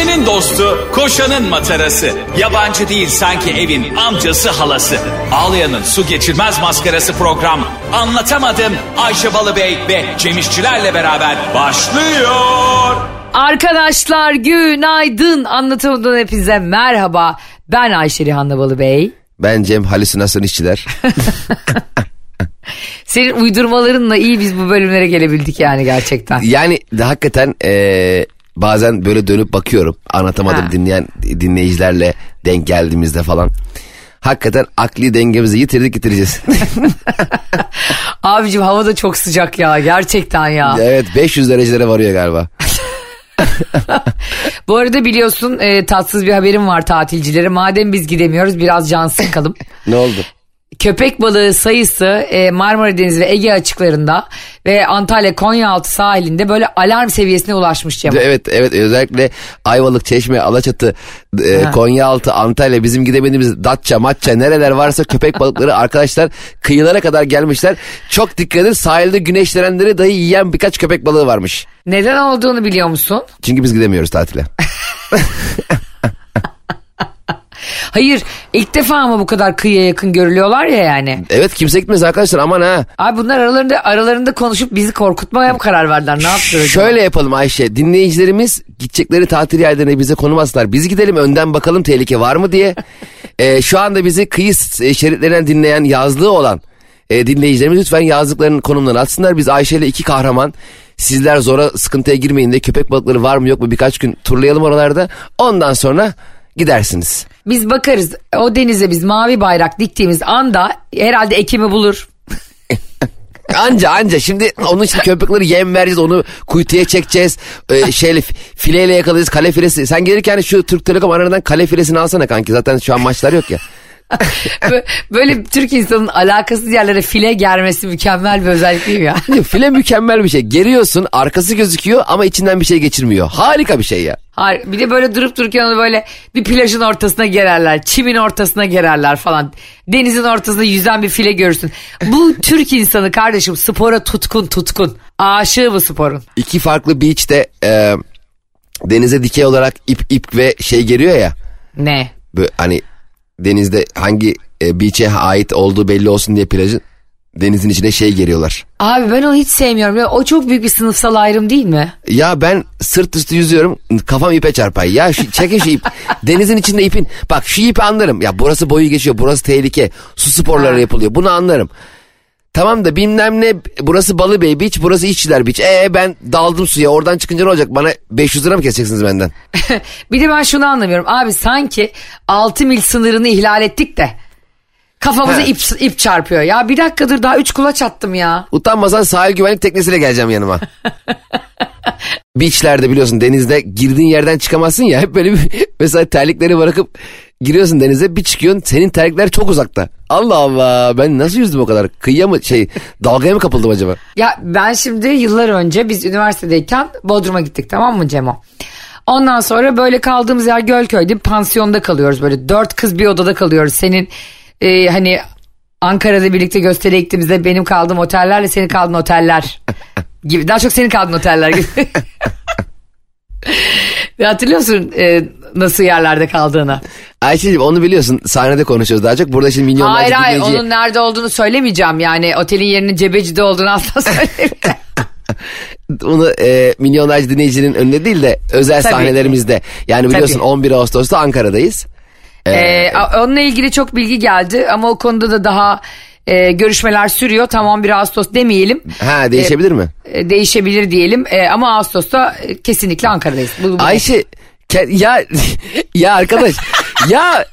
Ayşe'nin dostu, koşanın matarası. Yabancı değil sanki evin amcası halası. Ağlayan'ın su geçirmez maskarası program. Anlatamadım Ayşe Balıbey ve Cemişçilerle beraber başlıyor. Arkadaşlar günaydın. Anlatamadan hepinize merhaba. Ben Ayşe Rihanna Balıbey. Ben Cem halüsinasyon işçiler. Senin uydurmalarınla iyi biz bu bölümlere gelebildik yani gerçekten. yani de hakikaten e, bazen böyle dönüp bakıyorum. Anlatamadım Ha. dinleyen dinleyicilerle denk geldiğimizde falan. Hakikaten akli dengemizi yitirdik yitireceğiz. Abicim hava da çok sıcak ya gerçekten ya. evet 500 derecelere varıyor galiba. Bu arada biliyorsun e, tatsız bir haberim var tatilcilere. Madem biz gidemiyoruz biraz can sıkalım. Ne oldu? Köpek balığı sayısı e, Marmara Denizi ve Ege açıklarında ve Antalya Konyaaltı sahilinde böyle alarm seviyesine ulaşmış Cem. Evet evet özellikle Ayvalık, Çeşme, Alaçatı, e. Konyaaltı, Antalya bizim gidemediğimiz Datça, Matça nereler varsa köpek balıkları arkadaşlar kıyılara kadar gelmişler. Çok dikkat edin sahilde güneşlenenleri dahi yiyen birkaç köpek balığı varmış. Neden olduğunu biliyor musun? Çünkü biz gidemiyoruz tatile. Hayır ilk defa ama bu kadar kıyıya yakın görülüyorlar ya yani. Evet kimse gitmez arkadaşlar aman ha. Abi bunlar aralarında aralarında konuşup bizi korkutmaya mı karar verdiler? Ne yaptılar? Şöyle yapalım Ayşe dinleyicilerimiz gidecekleri tatil yerlerine bize konum atsınlar. Biz gidelim önden bakalım tehlike var mı diye. Ee, şu anda bizi kıyı s- şeritlerinden dinleyen yazlığı olan e, dinleyicilerimiz lütfen yazlıklarının konumlarını atsınlar. Biz Ayşe ile iki kahraman sizler zora sıkıntıya girmeyin de köpek balıkları var mı yok mu birkaç gün turlayalım oralarda. Ondan sonra gidersiniz. Biz bakarız. O denize biz mavi bayrak diktiğimiz anda herhalde Ekim'i bulur. Anca anca. Şimdi onun için köpekleri yem vereceğiz onu kuytuya çekeceğiz. Ee, şeyle fileyle yakalayacağız kale filesi. Sen gelirken şu Türk Telekom aradan kale filesini alsana kanki. Zaten şu an maçlar yok ya. Bö- Böyle Türk insanın alakasız yerlere file germesi mükemmel bir özellik değil mi ya? File mükemmel bir şey geriyorsun arkası gözüküyor ama içinden bir şey geçirmiyor harika bir şey ya. Hayır, bir de böyle durup dururken onu böyle bir plajın ortasına gererler, çimin ortasına gererler falan. Denizin ortasında yüzen bir file görürsün. Bu Türk insanı kardeşim spora tutkun tutkun. Aşığı bu sporun. İki farklı beach'te e, denize dikey olarak ip ip ve şey geliyor ya Ne? böyle hani denizde hangi e, beach'e ait olduğu belli olsun diye plajın denizin içine şey geriyorlar. Abi ben onu hiç sevmiyorum. Ya O çok büyük bir sınıfsal ayrım değil mi? Ya ben sırt üstü yüzüyorum kafam ipe çarpar. Ya şu, çekin şu ip. Denizin içinde ipin. Bak şu ipi anlarım. Ya burası boyu geçiyor. Burası tehlike. Su sporları yapılıyor. Bunu anlarım. Tamam da bilmem ne burası Balıbey Beach burası İşçiler Beach. Ee ben daldım suya oradan çıkınca ne olacak? Bana 500 lira mı keseceksiniz benden? bir de ben şunu anlamıyorum. Abi sanki 6 mil sınırını ihlal ettik de kafamıza ip, ip çarpıyor. Ya bir dakikadır daha 3 kulaç attım ya. Utanmasan sahil güvenlik teknesiyle geleceğim yanıma. Beachlerde biliyorsun denizde girdiğin yerden çıkamazsın ya. Hep böyle bir, mesela terlikleri bırakıp giriyorsun denize bir çıkıyorsun senin terlikler çok uzakta. Allah Allah ben nasıl yüzdüm o kadar? Kıyıya mı şey dalgaya mı kapıldım acaba? Ya ben şimdi yıllar önce biz üniversitedeyken Bodrum'a gittik tamam mı Cemo? Ondan sonra böyle kaldığımız yer Gölköy'de pansiyonda kalıyoruz böyle dört kız bir odada kalıyoruz. Senin e, hani Ankara'da birlikte gösteriye gittiğimizde benim kaldığım otellerle senin kaldığın oteller gibi. Daha çok senin kaldığın oteller gibi. Hatırlıyor musun e, nasıl yerlerde kaldığını? Ayşe'cim onu biliyorsun sahnede konuşuyoruz daha çok. Burada şimdi milyonlarca Hayır hayır dinleyici... onun nerede olduğunu söylemeyeceğim yani otelin yerinin Cebeci'de olduğunu asla söylemeyeceğim. Onu e, milyonlarca dinleyicinin önünde değil de özel Tabii. sahnelerimizde. Yani biliyorsun Tabii. 11 Ağustos'ta Ankara'dayız. Ee, a- onunla ilgili çok bilgi geldi ama o konuda da daha e, görüşmeler sürüyor. Tam 11 Ağustos demeyelim. Ha değişebilir mi? E, değişebilir diyelim E, ama Ağustos'ta e, kesinlikle Ankara'dayız. Bu, bu- Ayşe ya ya arkadaş ya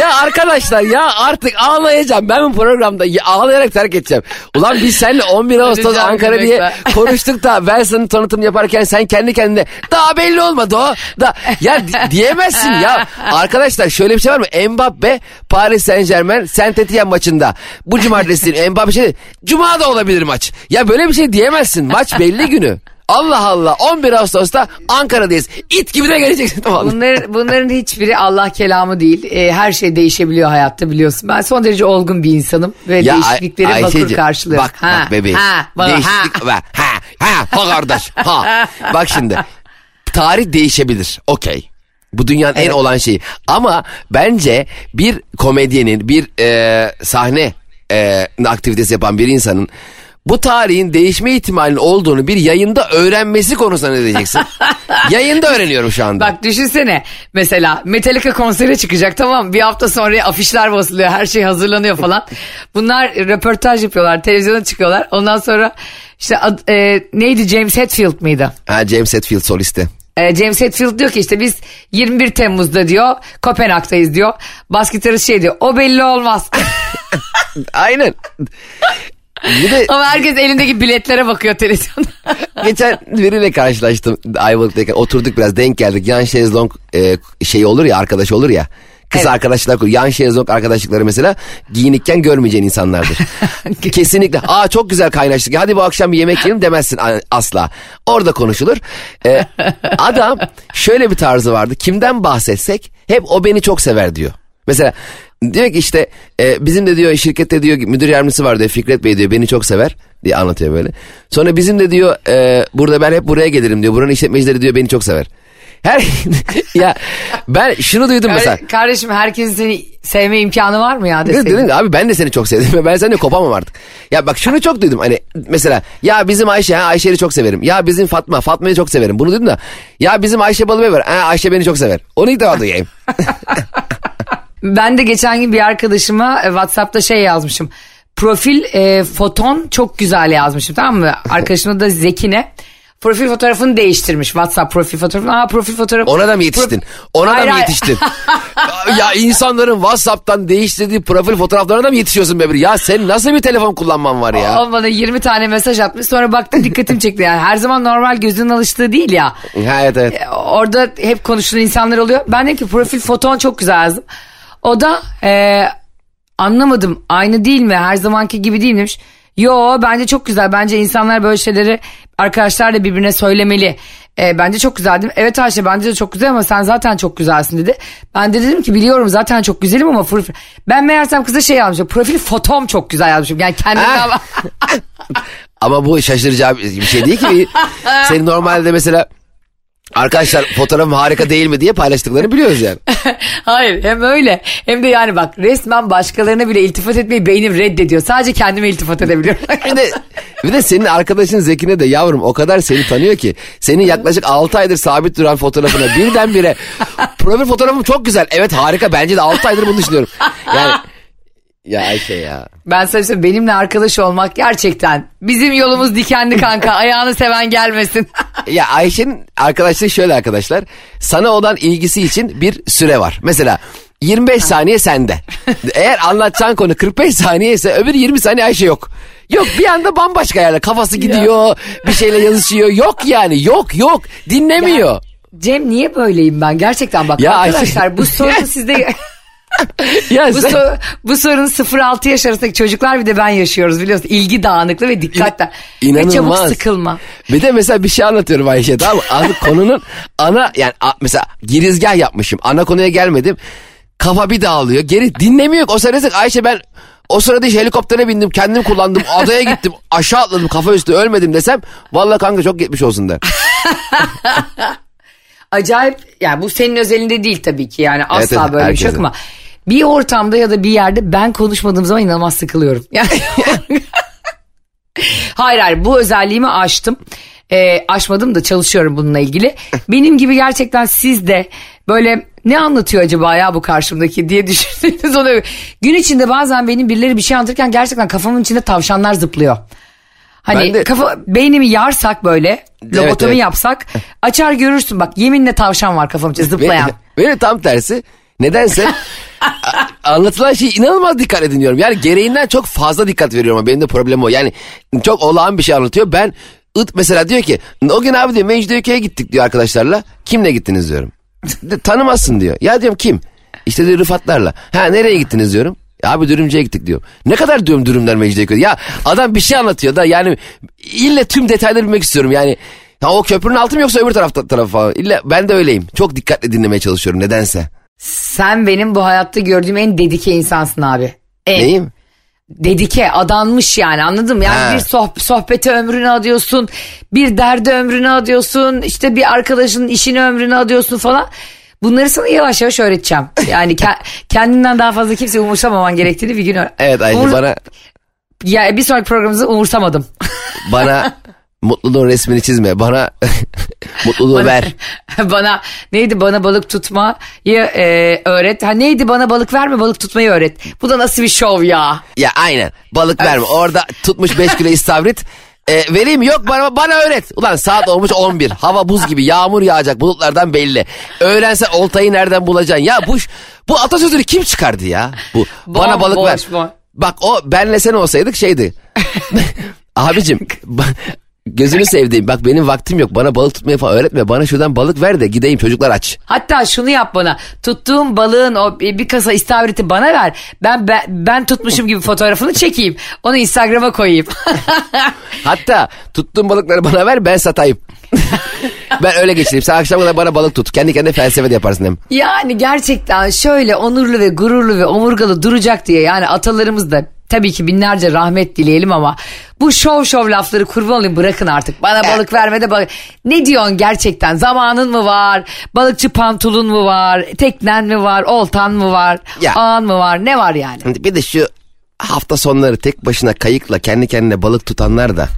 ya arkadaşlar ya artık ağlayacağım ben bu programda ya, ağlayarak terk edeceğim. Ulan biz seninle 11 Ağustos Ankara diye konuştuk da ben senin tanıtım yaparken sen kendi kendine daha belli olmadı o. Da, ya di- diyemezsin ya. Arkadaşlar şöyle bir şey var mı? Mbappe Paris Saint Germain Saint Etienne maçında bu cumartesi Mbappe şey Cuma da olabilir maç. Ya böyle bir şey diyemezsin. Maç belli günü. Allah Allah 11 Ağustos'ta Ankara'dayız. İt gibi de geleceksin. Vallahi. Bunların, bunların hiçbiri Allah kelamı değil. E, her şey değişebiliyor hayatta biliyorsun. Ben son derece olgun bir insanım ve Ya değişiklikleri Ay- bakır karşılıyorum. Bak bak bebeğim. Ha, bana, Değişiklik ha. Ha, ha, ha kardeş. Ha. Bak şimdi. Tarih değişebilir. Okey. Bu dünyanın en olan şeyi. Ama bence bir komedyenin, bir e, sahne e, aktivitesi yapan bir insanın bu tarihin değişme ihtimalinin olduğunu bir yayında öğrenmesi konusunda ne diyeceksin? yayında öğreniyorum şu anda. Bak düşünsene mesela Metallica konsere çıkacak tamam bir hafta sonra afişler basılıyor her şey hazırlanıyor falan. Bunlar röportaj yapıyorlar televizyona çıkıyorlar ondan sonra işte ad- e, neydi James Hetfield mıydı? Ha, James Hetfield solisti. E, James Hetfield diyor ki işte biz 21 Temmuz'da diyor Kopenhag'dayız diyor. Bas gitarist şey diyor o belli olmaz. Aynen. Bir de Ama herkes elindeki biletlere bakıyor televizyonda. geçen biriyle karşılaştım Ayvalık'tayken oturduk biraz denk geldik. Yan şezlong e, şey olur ya arkadaş olur ya. Kız Evet. arkadaşlar. Yan şezlong arkadaşlıkları mesela giyinikken görmeyeceğin insanlardır. Kesinlikle. Aa çok güzel kaynaştık. Hadi bu akşam bir yemek yiyelim demezsin asla. Orada konuşulur. Ee, adam şöyle bir tarzı vardı. Kimden bahsetsek hep o beni çok sever diyor. Mesela diyor ki işte e, bizim de diyor şirkette diyor müdür yardımcısı var diyor Fikret Bey diyor beni çok sever diye anlatıyor böyle. Sonra bizim de diyor e, burada ben hep buraya gelirim diyor. Buranın işletmecileri diyor beni çok sever. Her ya ben şunu duydum mesela. Kar- Kardeşim herkesin seni sevme imkanı var mı ya deseydin. dedim abi ben de seni çok sevdim ve ben seninle kopamam artık. Ya bak şunu çok duydum hani mesela ya bizim Ayşe ha Ayşe'yi çok severim. Ya bizim Fatma Fatma'yı çok severim. Bunu duydum da ya bizim Ayşe Balıbey var. Ha Ayşe beni çok sever. Onu ilk defa duyayım. Ben de geçen gün bir arkadaşıma e, WhatsApp'ta şey yazmışım. Profil e, foton çok güzel yazmışım tamam mı? Arkadaşıma da Zekine. Profil fotoğrafını değiştirmiş. WhatsApp profil fotoğrafını. Aa profil fotoğrafı. Ona da mı yetiştin? Ona Hayır, da mı yetiştin? ya insanların WhatsApp'tan değiştirdiği profil fotoğraflarına da mı yetişiyorsun be bir? Ya sen nasıl bir telefon kullanman var ya? O bana 20 tane mesaj atmış. Sonra baktım dikkatim çekti. Yani her zaman normal gözünün alıştığı değil ya. Evet evet. E, Orada hep konuşulan insanlar oluyor. Ben dedim ki profil foton çok güzel yazdım. O da e, anlamadım aynı değil mi her zamanki gibi değil demiş. Yo bence çok güzel bence insanlar böyle şeyleri arkadaşlarla birbirine söylemeli. E, bence çok güzel dedim. Evet Ayşe bence de çok güzel ama sen zaten çok güzelsin dedi. Ben de dedim ki biliyorum zaten çok güzelim ama profil... Ben meğersem kıza şey yazmışım. Profil fotom çok güzel yazmışım. Yani kendimden... Ama bu şaşıracağı bir şey değil ki. Senin normalde mesela arkadaşlar fotoğrafım harika değil mi diye paylaştıklarını biliyoruz yani. Hayır hem öyle hem de yani bak resmen başkalarına bile iltifat etmeyi beynim reddediyor. Sadece kendime iltifat edebiliyorum. Bir de, bir de senin arkadaşın Zekine de yavrum o kadar seni tanıyor ki senin yaklaşık 6 aydır sabit duran fotoğrafına birdenbire profil fotoğrafım çok güzel. Evet harika bence de 6 aydır bunu düşünüyorum. Yani ya Ayşe ya. ben sana söyleyeyim, benimle arkadaş olmak gerçekten bizim yolumuz dikenli kanka ayağını seven gelmesin. Ya Ayşe'nin arkadaşlığı şöyle arkadaşlar. Sana olan ilgisi için bir süre var. Mesela 25 saniye sende. Eğer anlatacağın konu 45 saniye ise öbür 20 saniye Ayşe yok. Yok bir anda bambaşka yerler. Kafası gidiyor. Bir şeyle yazışıyor. Yok yani yok yok. Dinlemiyor. Cem niye böyleyim ben gerçekten bak Ya Ayşe- arkadaşlar bu sorunu sizde Ya bu, sen- so- bu sorun 0-6 yaş arasındaki çocuklar bir de ben yaşıyoruz biliyorsun ilgi dağınıklığı ve dikkatle ve çabuk sıkılma. Bir de mesela bir şey anlatıyorum Ayşe tamam mı? Konunun ana yani mesela girizgah yapmışım. Ana konuya gelmedim. Kafa bir dağılıyor. Geri dinlemiyor. O sırada Ayşe ben o sırada işte helikoptere bindim. Kendim kullandım. Adaya gittim. Aşağı atladım. Kafa üstü ölmedim desem. Vallahi kanka çok geçmiş olsun der. acayip yani bu senin özelinde değil tabii ki yani asla evet, böyle bir şey yok ama bir ortamda ya da bir yerde ben konuşmadığım zaman inanılmaz sıkılıyorum. Yani hayır hayır bu özelliğimi aştım. Ee, aşmadım da çalışıyorum bununla ilgili. Benim gibi gerçekten siz de böyle ne anlatıyor acaba ya bu karşımdaki diye düşündüğünüz oluyor. Gün içinde bazen benim birileri bir şey anlatırken gerçekten kafamın içinde tavşanlar zıplıyor. Hani Ben de- kafa beynimi yarsak böyle lobotomi evet. yapsak açar görürsün bak yeminle tavşan var kafamın içinde zıplayan. Benim, benim tam tersi. Nedense anlatılan şey inanılmaz dikkat ediniyorum. Yani gereğinden çok fazla dikkat veriyorum ama benim de problemim o. Yani çok olağan bir şey anlatıyor. Ben ıt mesela diyor ki o gün abi diyor Mecidiyeköy'e gittik diyor arkadaşlarla. Kimle gittiniz diyorum. Tanımazsın diyor. Ya diyorum kim? İşte diyor Rıfatlarla. Ha nereye gittiniz diyorum. Abi dürümcüye gittik diyor. Ne kadar diyorum dürümler Mecidiyeköy. Ya adam bir şey anlatıyor da yani ille tüm detayları bilmek istiyorum. Yani ya o köprünün altı mı yoksa öbür tarafta tarafı falan. İlla ben de öyleyim. Çok dikkatli dinlemeye çalışıyorum nedense. Sen benim bu hayatta gördüğüm en dedike insansın abi. En. Neyim? Dedike adanmış yani anladın mı? Yani Ha. bir soh- sohbete ömrünü adıyorsun. Bir derde ömrünü adıyorsun. işte bir arkadaşının işini ömrünü adıyorsun falan. Bunları sana yavaş yavaş öğreteceğim. Yani ke- kendinden daha fazla kimse umursamaman gerektiğini bir gün öğren. Evet Ayşe Umur- bana Ya bir sonraki programımızda umursamadım. bana mutluluğun resmini çizme. Bana mutluluğu ver. bana neydi bana balık tutmayı e, öğret. Ha neydi bana balık verme balık tutmayı öğret. Bu da nasıl bir şov ya? Ya aynen balık verme. Orada tutmuş 5 kilo istavrit. E, vereyim yok bana bana öğret. Ulan saat olmuş 11. Hava buz gibi yağmur yağacak bulutlardan belli. Öğrensen oltayı nereden bulacaksın? Ya bu bu atasözünü kim çıkardı ya? Bu bana balık ver. Bomboş bu. Bak o benle sen olsaydık şeydi. Abicim gözünü sevdiğim bak benim vaktim yok bana balık tutmayı falan öğretme. Bana şuradan balık ver de gideyim çocuklar aç. Hatta şunu yap bana. Tuttuğum balığın o bir kasa istavriti bana ver. Ben ben, ben tutmuşum gibi fotoğrafını çekeyim. Onu Instagram'a koyayım. Hatta tuttuğun balıkları bana ver ben satayım. ben öyle geçireyim. Sen akşam kadar bana balık tut. Kendi kendine felsefe de yaparsın hem. yani gerçekten şöyle onurlu ve gururlu ve omurgalı duracak diye yani atalarımız da tabii ki binlerce rahmet dileyelim ama bu şov şov lafları kurban olayım bırakın artık. Bana balık verme de balık. Ne diyorsun gerçekten? Zamanın mı var? Balıkçı pantolon mu var? Teknen mi var? Oltan mı var? Ya. Ağın mı var? Ne var yani? Bir de şu hafta sonları tek başına kayıkla kendi kendine balık tutanlar da.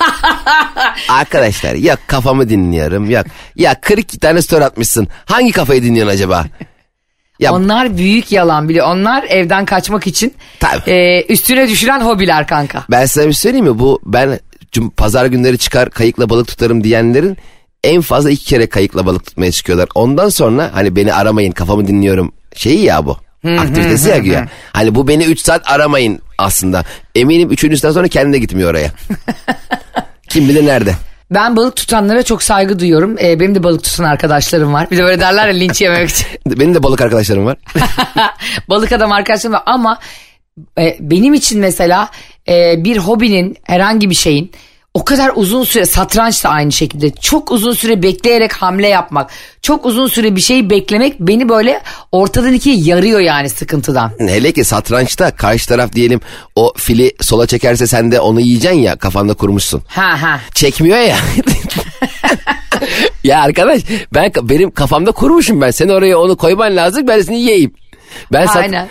Arkadaşlar ya kafamı dinliyorum yok. Ya 42 tane story atmışsın. Hangi kafayı dinliyorsun acaba? Ya Onlar büyük yalan biliyor. Onlar evden kaçmak için Tabii. e, üstüne düşüren hobiler kanka. ben size bir şey söyleyeyim mi? Bu ben cum- pazar günleri çıkar kayıkla balık tutarım diyenlerin en fazla iki kere kayıkla balık tutmaya çıkıyorlar. Ondan sonra hani beni aramayın kafamı dinliyorum şeyi ya bu. Aktivitesi ya güya. Hani bu beni 3 saat aramayın aslında. Eminim üçüncüsünden sonra kendine gitmiyor oraya. Kim bilir nerede. Ben balık tutanlara çok saygı duyuyorum. E, benim de balık tutan arkadaşlarım var. Bir de böyle derler ya linç yememek için. Benim de balık arkadaşlarım var. balık adam arkadaşlarım var ama e, benim için mesela e, bir hobinin herhangi bir şeyin o kadar uzun süre satranç da aynı şekilde çok uzun süre bekleyerek hamle yapmak çok uzun süre bir şeyi beklemek beni böyle ortadan ikiye yarıyor yani sıkıntıdan. Hele ki satrançta karşı taraf diyelim o fili sola çekerse sen de onu yiyeceksin ya kafanda kurmuşsun. Ha ha. Çekmiyor ya. ya arkadaş ben benim kafamda kurmuşum ben. Sen oraya onu koyman lazım ben seni yiyeyim. Ben sat, Aynen.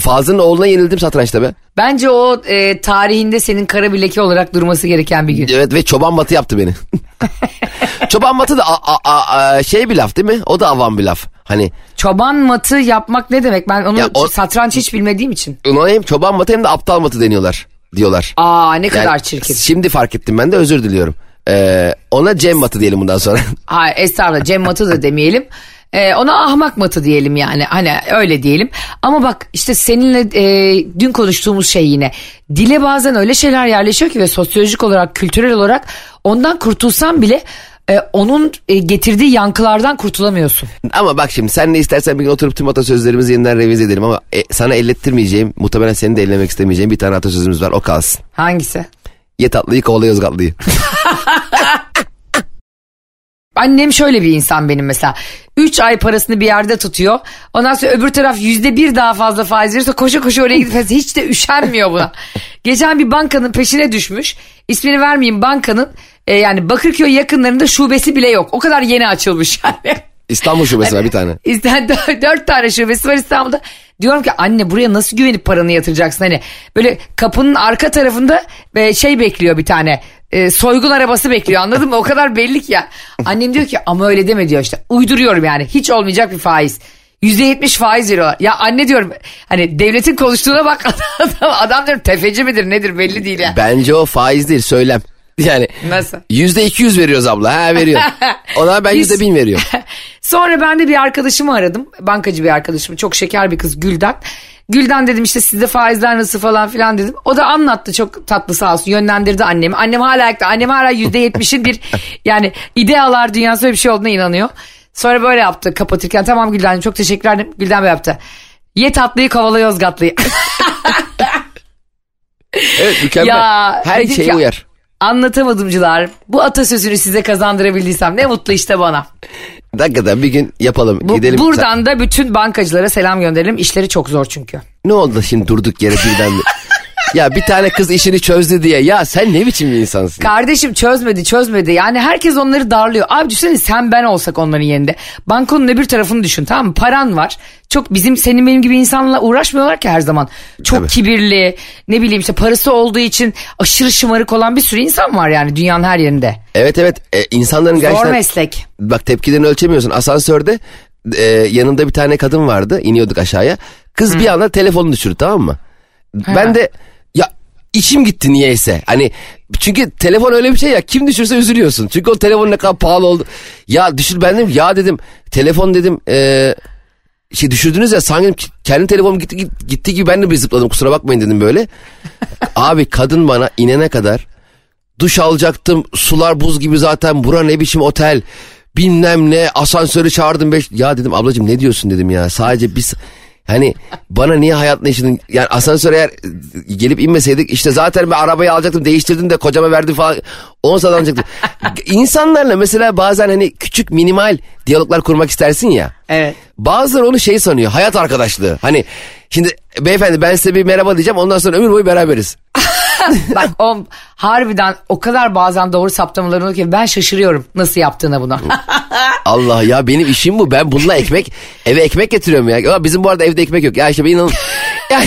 Fazlı'nın oğluna yenildim satrançta be. Bence o e, tarihinde senin kara bir leke olarak durması gereken bir gün. Evet ve çoban batı yaptı beni. çoban batı da a- a- a- a- şey bir laf değil mi? O da avam bir laf. Hani Çoban matı yapmak ne demek? Ben onu Ya o- satranç hiç bilmediğim için. ona hem çoban batı hem de aptal batı deniyorlar diyorlar. Aa ne kadar Yani çirkin. Şimdi fark ettim ben de özür diliyorum. Ee, ona Cem matı diyelim bundan sonra. Hayır estağfurullah Cem matı da demeyelim. Ee, ona ahmak matı diyelim yani hani öyle diyelim. Ama bak işte seninle e, dün konuştuğumuz şey yine. Dile bazen öyle şeyler yerleşiyor ki ve sosyolojik olarak kültürel olarak ondan kurtulsan bile e, onun e, getirdiği yankılardan kurtulamıyorsun. Ama bak şimdi sen ne istersen bir gün oturup tüm atasözlerimizi yeniden revize edelim ama e, sana ellettirmeyeceğim muhtemelen seni de ellemek istemeyeceğim bir tane atasözümüz var o kalsın. Hangisi? Ye tatlıyı kovala yozgatlıyı. Annem şöyle bir insan benim mesela. 3 ay parasını bir yerde tutuyor. Ondan sonra öbür taraf yüzde bir daha fazla faiz verirse koşa koşa oraya gidip hiç de üşenmiyor buna. Geçen bir bankanın peşine düşmüş. İsmini vermeyeyim bankanın e, yani Bakırköy yakınlarında şubesi bile yok. O kadar yeni açılmış yani. İstanbul şubesi var bir tane. Dört, dört tane şubesi var İstanbul'da. Diyorum ki anne buraya nasıl güvenip paranı yatıracaksın? Hani böyle kapının arka tarafında e, şey bekliyor bir tane. E, soygun arabası bekliyor anladın mı? O kadar belli ki ya. Annem diyor ki ama öyle deme diyor işte. Uyduruyorum yani. Hiç olmayacak bir faiz. %70 faiz veriyorlar. Ya anne diyorum hani devletin konuştuğuna bak adam, adam diyorum tefeci midir nedir belli değil ya. Bence o faiz değil söylem. Yani Nasıl? yüzde iki yüz veriyoruz abla ha veriyor. Ona ben yüzde bin veriyorum. Sonra ben de bir arkadaşımı aradım. Bankacı bir arkadaşım. Çok şeker bir kız Gülden. Gülden dedim işte sizde faizler nasıl falan filan dedim. O da anlattı çok tatlı sağ olsun yönlendirdi annemi. Annem hala ayakta. Annem hala yüzde yetmişin bir yani idealar dünyası böyle bir şey olduğuna inanıyor. Sonra böyle yaptı kapatırken tamam Gülden'cim çok teşekkür ederim. Gülden böyle yaptı. Ye tatlıyı kovala yozgatlıyı. Evet mükemmel. Ya, Her şeye ya- uyar. Anlatamadımcılar bu atasözünü size kazandırabildiysem ne mutlu işte bana. Hakikaten bir gün yapalım. Bu, Gidelim. buradan da bütün bankacılara selam gönderelim. İşleri çok zor çünkü. Ne oldu şimdi durduk yere birden? ya bir tane kız işini çözdü diye. Ya sen ne biçim bir insansın? Kardeşim çözmedi çözmedi. Yani herkes onları darlıyor. Abi düşünsene sen ben olsak onların yerinde. Bankonun öbür tarafını düşün tamam mı? Paran var. Çok bizim senin benim gibi insanla uğraşmıyorlar ki her zaman. Çok Tabii. kibirli ne bileyim işte parası olduğu için aşırı şımarık olan bir sürü insan var yani dünyanın her yerinde. Evet evet e, insanların Zor gerçekten... meslek. Bak tepkilerini ölçemiyorsun. Asansörde e, yanında bir tane kadın vardı. İniyorduk aşağıya. Kız bir anda telefonunu düşürdü tamam mı? Ben de içim gitti niyeyse. Hani çünkü telefon öyle bir şey ya kim düşürse üzülüyorsun. Çünkü o telefon ne kadar pahalı oldu. Ya düşür ben dedim ya dedim telefon dedim e, şey düşürdünüz ya sanki kendi telefonum gitti, gitti, gitti gibi ben de bir zıpladım kusura bakmayın dedim böyle. Abi kadın bana inene kadar duş alacaktım sular buz gibi zaten bura ne biçim otel bilmem ne asansörü çağırdım beş ya dedim ablacığım ne diyorsun dedim ya sadece biz hani bana niye hayatla işin yani asansör eğer gelip inmeseydik işte zaten ben arabayı alacaktım değiştirdim de kocama verdim falan 10 saat alacaktım. İnsanlarla mesela bazen hani küçük minimal diyaloglar kurmak istersin ya. Evet. Bazıları onu şey sanıyor hayat arkadaşlığı. Hani şimdi beyefendi ben size bir merhaba diyeceğim ondan sonra ömür boyu beraberiz. Bak o harbiden o kadar bazen doğru saptamalar oluyor ki ben şaşırıyorum nasıl yaptığına bunu. Allah ya benim işim bu. Ben bununla ekmek eve ekmek getiriyorum ya. Ya bizim bu arada evde ekmek yok. Ya işte ben inan ya,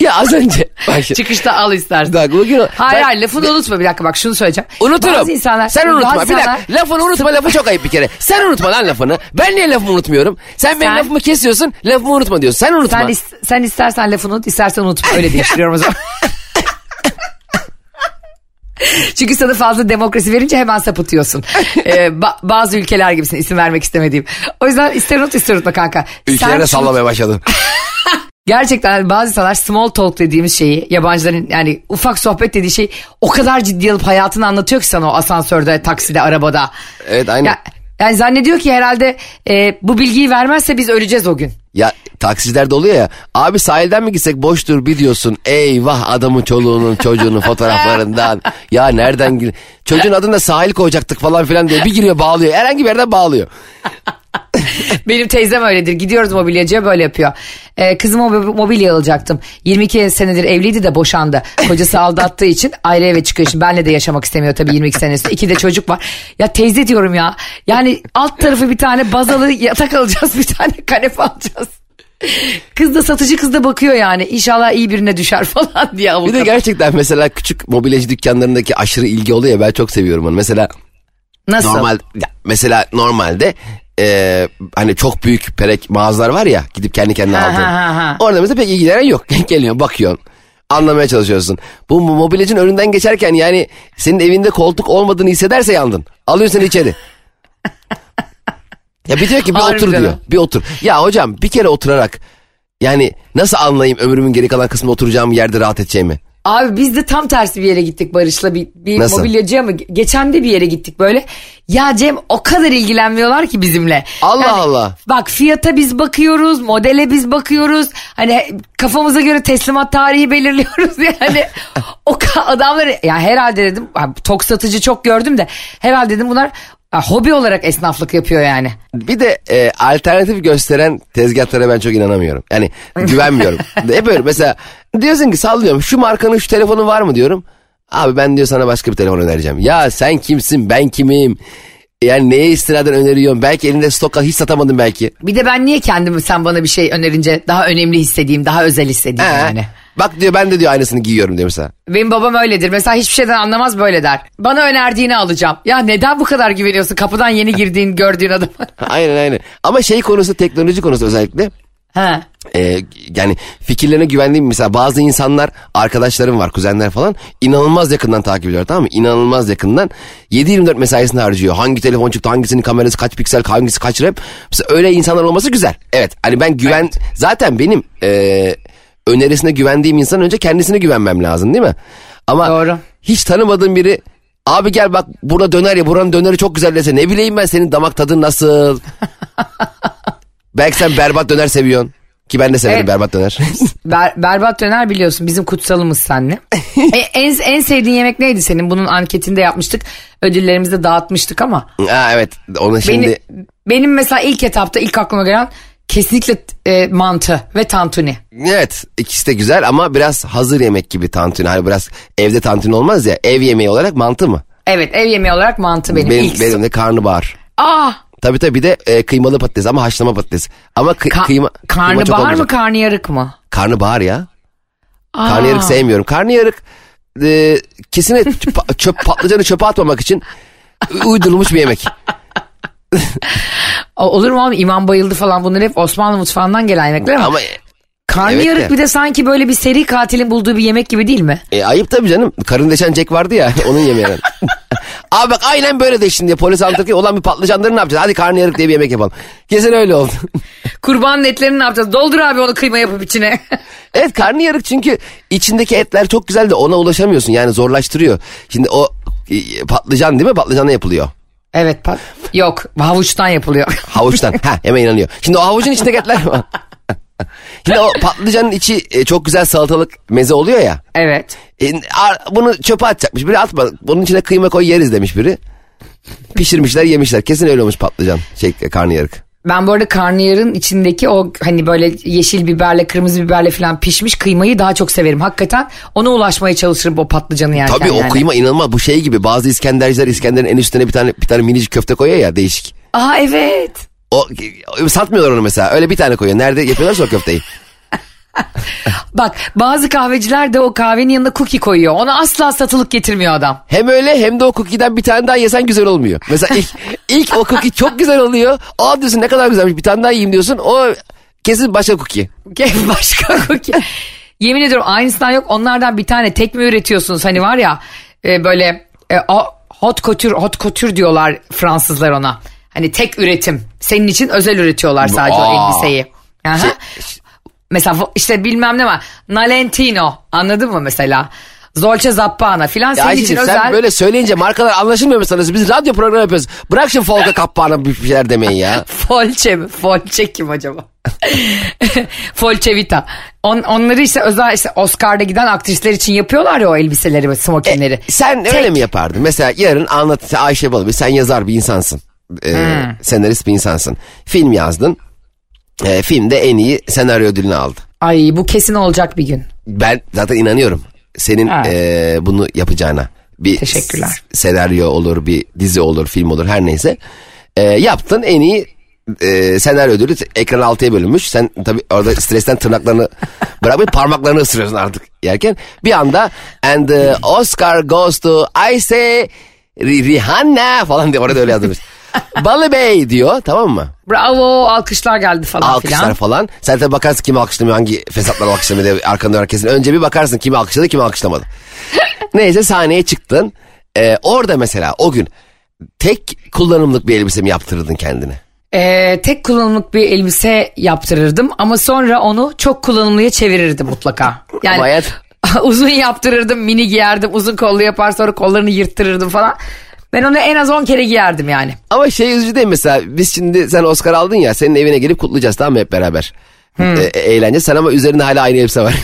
ya az önce bak şimdi- Çıkışta al istersen. Bak bugün Hayır ben- hayır lafını unutma bir dakika bak şunu söyleyeceğim. Unuturum. Bazı insanlar. Sen unutma. bazı Bir insanlar- dakika. Lafını unutma. Lafı çok ayıp bir kere. Sen unutma lan lafını. Ben niye lafımı unutmuyorum? Sen benim Sen- lafımı kesiyorsun. Lafımı unutma diyorsun. Sen unutma. Sen, is- sen istersen lafını unut istersen unutma öyle değiştiriyorum o zaman. Çünkü sana fazla demokrasi verince hemen sapıtıyorsun. Ee, ba- bazı ülkeler gibisin isim vermek istemediğim. O yüzden ister unut ister unutma kanka. Ülkelere Sen şunu- sallamaya başladın. Gerçekten bazı insanlar small talk dediğimiz şeyi yabancıların yani ufak sohbet dediği şey o kadar ciddi alıp hayatını anlatıyor ki sana o asansörde, takside, arabada. Evet aynen. Ya, yani zannediyor ki herhalde e, bu bilgiyi vermezse biz öleceğiz o gün. Ya taksicilerde oluyor ya. Abi sahilden mi gitsek boştur bir diyorsun. Eyvah adamın çoluğunun çocuğunun fotoğraflarından. Ya nereden gir? Çocuğun adını da sahil koyacaktık falan filan diye. Bir giriyor bağlıyor. Herhangi bir yerden bağlıyor. Benim teyzem öyledir. Gidiyoruz mobilyacıya böyle yapıyor. Ee, kızıma mob- mobilya alacaktım. 22 senedir evliydi de boşandı. Kocası aldattığı için ayrı eve çıkıyor. Şimdi benle de yaşamak istemiyor tabii 22 senesinde. İki de çocuk var. Ya teyze diyorum ya. Yani alt tarafı bir tane bazalı yatak alacağız. Bir tane kanepe alacağız. Kız da satıcı kız da bakıyor yani. İnşallah iyi birine düşer falan diye Bir avukat. de gerçekten mesela küçük mobilyacı dükkanlarındaki aşırı ilgi oluyor ya ben çok seviyorum onu. Mesela Nasıl? normal ya mesela normalde e, hani çok büyük perek mağazalar var ya gidip kendi kendine Ha, aldığın. ha. Orada mesela pek ilgilenen yok. Geliyor bakıyorsun. Anlamaya çalışıyorsun. Bu mobilyacının önünden geçerken yani senin evinde koltuk olmadığını hissederse yandın. Alıyor seni içeri. ya bir diyor ki bir otur Harbiden diyor. ha. Bir otur. Ya hocam bir kere oturarak yani nasıl anlayayım ömrümün geri kalan kısmında oturacağım yerde rahat edeceğimi? Abi biz de tam tersi bir yere gittik Barış'la bir, bir Nasıl? mobilyacıya mı? Geçen de bir yere gittik böyle. Ya Cem o kadar ilgilenmiyorlar ki bizimle. Allah Allah. Bak fiyata biz bakıyoruz, modele biz bakıyoruz. Hani kafamıza göre teslimat tarihi belirliyoruz yani. o adamları ya herhalde dedim tok satıcı çok gördüm de herhalde dedim bunlar ya, hobi olarak esnaflık yapıyor yani. Bir de e, alternatif gösteren tezgahlara ben çok inanamıyorum. Yani güvenmiyorum. Hep böyle mesela diyorsun ki sallıyorum şu markanın şu telefonu var mı diyorum. Abi ben diyor sana başka bir telefon önereceğim. Ya sen kimsin ben kimim? Yani neye istinaden öneriyorum? Belki elinde stok hiç satamadım belki. Bir de ben niye kendimi sen bana bir şey önerince daha önemli hissedeyim, daha özel hissedeyim He. yani. Bak diyor ben de diyor aynısını giyiyorum diyor mesela. Benim babam öyledir. Mesela hiçbir şeyden anlamaz böyle der. Bana önerdiğini alacağım. Ya neden bu kadar güveniyorsun? Kapıdan yeni girdiğin, gördüğün adama. aynen aynen. Ama şey konusu teknoloji konusu özellikle. ha. Ee, yani fikirlerine güvendiğim mesela bazı insanlar arkadaşlarım var kuzenler falan inanılmaz yakından takip ediyor tamam mı? İnanılmaz yakından 7-24 mesaisini harcıyor. Hangi telefon çıktı hangisinin kamerası kaç piksel hangisi kaç rep. Mesela öyle insanlar olması güzel. Evet hani ben güven zaten benim e, önerisine güvendiğim insan önce kendisine güvenmem lazım değil mi? Ama Doğru. hiç tanımadığım biri abi gel bak burada döner ya buranın döneri çok güzel dese ne bileyim ben senin damak tadın nasıl? Belki sen berbat döner seviyorsun. Ki ben de severim Evet. berbat döner. Ber- berbat döner biliyorsun bizim kutsalımız senle. e, en, en sevdiğin yemek neydi senin? Bunun anketinde yapmıştık. Ödüllerimizi de dağıtmıştık ama. ha evet onu şimdi Benim, benim mesela ilk etapta ilk aklıma gelen Kesinlikle e, mantı ve tantuni. Evet ikisi de güzel ama biraz hazır yemek gibi tantuni. Hani biraz evde tantuni olmaz ya ev yemeği olarak mantı mı? Evet ev yemeği olarak mantı benim, Benim, ilk. benim de karnabahar. Aa, Tabii tabii bir de e, kıymalı patates ama haşlama patates. Ama kı- ka- kıyma, kıyma karnabahar mı olmayacak. karnıyarık mı? Karnabahar ya. Aa. Karnıyarık sevmiyorum. Karnıyarık e, kesin çöp, çöp, patlıcanı çöpe atmamak için uydurulmuş bir yemek. Olur mu oğlum İmam Bayıldı falan bunlar hep Osmanlı mutfağından gelen yemekler ama, Ama karnıyarık evet de. bir de sanki böyle bir seri katilin bulduğu bir yemek gibi değil mi? e, ayıp tabii canım. Karın deşen Jack vardı ya onun yemeği. Abi bak aynen böyle deştin diye polis anlatırken olan bir patlıcanları ne yapacağız? Hadi karnıyarık diye bir yemek yapalım. Kesin öyle oldu. Kurbanın etlerini ne yapacağız? Doldur abi onu kıyma yapıp içine. evet karnıyarık çünkü içindeki etler çok güzel de ona ulaşamıyorsun yani zorlaştırıyor. Şimdi o e, patlıcan değil mi? Patlıcanla yapılıyor. Evet pat. Yok havuçtan yapılıyor. Havuçtan. ha hemen inanıyor. Şimdi o havucun içindeki etler var. Şimdi o patlıcanın içi e, çok güzel salatalık meze oluyor ya. evet. E, a- bunu çöpe atacakmış. Biri atma. Bunun içine kıyma koy yeriz demiş biri. Pişirmişler yemişler. Kesin öyle olmuş patlıcan. Şey karnıyarık. Ben bu arada karnıyarın içindeki o hani böyle yeşil biberle kırmızı biberle falan pişmiş kıymayı daha çok severim. Hakikaten ona ulaşmaya çalışırım o patlıcanı yerken Tabii yani. o kıyma inanılmaz. Bu şey gibi bazı İskenderciler İskender'in en üstüne bir tane bir tane minicik köfte koyuyor ya değişik. Aa evet. O satmıyorlar onu mesela. Öyle bir tane koyuyor. Nerede yapıyorlarsa o köfteyi. Bak bazı kahveciler de o kahvenin yanına cookie koyuyor. Ona asla satılık getirmiyor adam. Hem öyle hem de o cookie'den bir tane daha yesen güzel olmuyor. Mesela ilk, ilk o cookie çok güzel oluyor. Aa diyorsun ne kadar güzelmiş bir tane daha yiyeyim diyorsun. O kesin başka cookie. Başka cookie. Yemin ediyorum aynısından yok. Onlardan bir tane tek mi üretiyorsunuz? Hani var ya e, böyle e, o- hot couture, hot couture diyorlar Fransızlar ona. Hani tek üretim. Senin için özel üretiyorlar sadece o Aa. elbiseyi. Aha. Şey- mesela işte bilmem ne var. Nalentino anladın mı mesela? Zolce Zappana filan senin Ya için şimdi özel. sen böyle söyleyince markalar anlaşılmıyor mu sanıyorsun? Biz radyo programı yapıyoruz. Bırak şimdi Folka Kappağı'na bir şeyler demeyin ya. Folçe mi? Folçe kim acaba? Folçe Vita. On, onları işte özel işte Oscar'da giden aktrisler için yapıyorlar ya o elbiseleri ve smokinleri. E, Sen öyle mi yapardın? Mesela yarın anlat sen Ayşe Balıbey sen yazar bir insansın. Ee, Hmm. Senarist bir insansın. Film yazdın. Ee, filmde en iyi senaryo ödülünü aldı. Ay bu kesin olacak bir gün. Ben zaten inanıyorum senin Evet. ee, bunu yapacağına. Bir Teşekkürler. senaryo olur, bir dizi olur, film olur her neyse. Ee, yaptın en iyi ee, senaryo ödülü ekran altıya bölünmüş. Sen tabii orada stresten tırnaklarını bırakmayıp parmaklarını ısırıyorsun artık yerken. Bir anda and the Oscar goes to Ayse Ri- Rihanna falan diye orada öyle yazılmış. Balı Bey diyor tamam mı? Bravo alkışlar geldi falan Alkışlar filan. falan. Sen tabii bakarsın kim alkışlamıyor hangi fesatlar alkışlamıyor diye arkanda herkesin. Önce bir bakarsın kimi alkışladı kimi alkışlamadı. Neyse sahneye çıktın. Ee, orada mesela o gün tek kullanımlık bir elbise mi yaptırırdın kendine? Ee, tek kullanımlık bir elbise yaptırırdım ama sonra onu çok kullanımlıya çevirirdim mutlaka. Yani Ama hayat- uzun yaptırırdım mini giyerdim uzun kollu yapar sonra kollarını yırttırırdım falan. Ben onu en az 10 kere giyerdim yani. Ama şey üzücü değil mesela biz şimdi sen Oscar aldın ya senin evine gelip kutlayacağız tamam mı hep beraber. Ee, eğlence sen ama üzerinde hala aynı elbise var.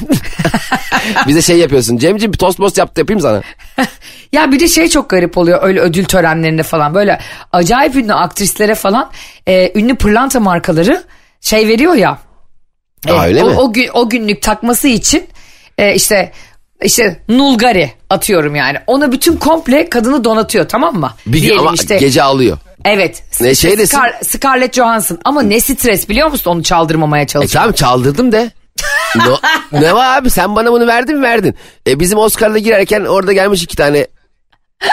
Bize şey yapıyorsun Cemciğim bir tost most yaptı yapayım sana. Ya bir de şey çok garip oluyor öyle ödül törenlerinde falan böyle acayip ünlü aktrislere falan e, ünlü pırlanta markaları şey veriyor ya. e, Aa, öyle o, mi? O, gün, o günlük takması için e, işte işte Nulgari atıyorum yani. Ona bütün komple kadını donatıyor tamam mı? Bir, Diyelim ama işte. gece alıyor. Evet. Ne şey desin? Scar- Scarlett Johansson ama ne stres biliyor musun onu çaldırmamaya E çalışıyor. tamam çaldırdım de. No, ne var abi sen bana bunu verdin mi verdin. E bizim Oscar'la girerken orada gelmiş iki tane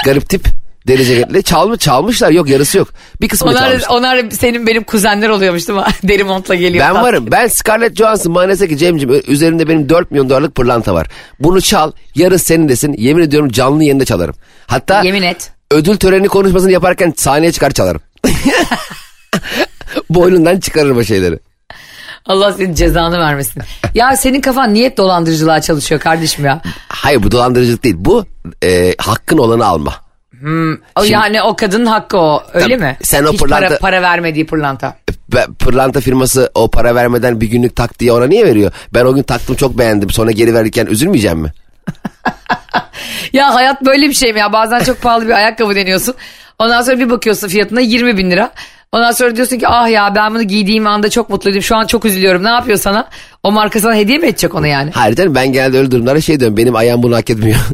garip tip deri ceketli. Çalmış, çalmışlar yok yarısı yok. Bir kısmını Onlar, çalmışlar. onlar senin benim kuzenler oluyormuş değil mi? Deri montla geliyor. Ben varım. Ben Scarlett Johansson bana dese ki Cem'ciğim üzerinde benim 4 milyon dolarlık pırlanta var. Bunu çal yarın senin desin. Yemin ediyorum canlı yayında çalarım. Hatta Yemin et. ödül töreni konuşmasını yaparken sahneye çıkar çalarım. Boynundan çıkarırım o şeyleri. Allah senin cezanı vermesin. ya senin kafan niyet dolandırıcılığa çalışıyor kardeşim ya. Hayır bu dolandırıcılık değil. Bu e, hakkın olanı alma. O yani o kadının hakkı o öyle Tabii, mi? sen o Hiç pırlanta- para, para vermediği pırlanta. Pırlanta firması o para vermeden bir günlük tak diye ona niye veriyor? Ben o gün taktım çok beğendim. Sonra geri verirken üzülmeyeceğim mi? Ya hayat böyle bir şey mi ya? Bazen çok pahalı bir ayakkabı deniyorsun. Ondan sonra bir bakıyorsun fiyatına 20 bin lira. Ondan sonra diyorsun ki ah ya ben bunu giydiğim anda çok mutluydum. Şu an çok üzülüyorum. Ne yapıyor sana? O marka sana hediye mi edecek onu yani? Hayır canım ben genelde öyle durumlarda şey diyorum benim ayağım bunu hak etmiyor.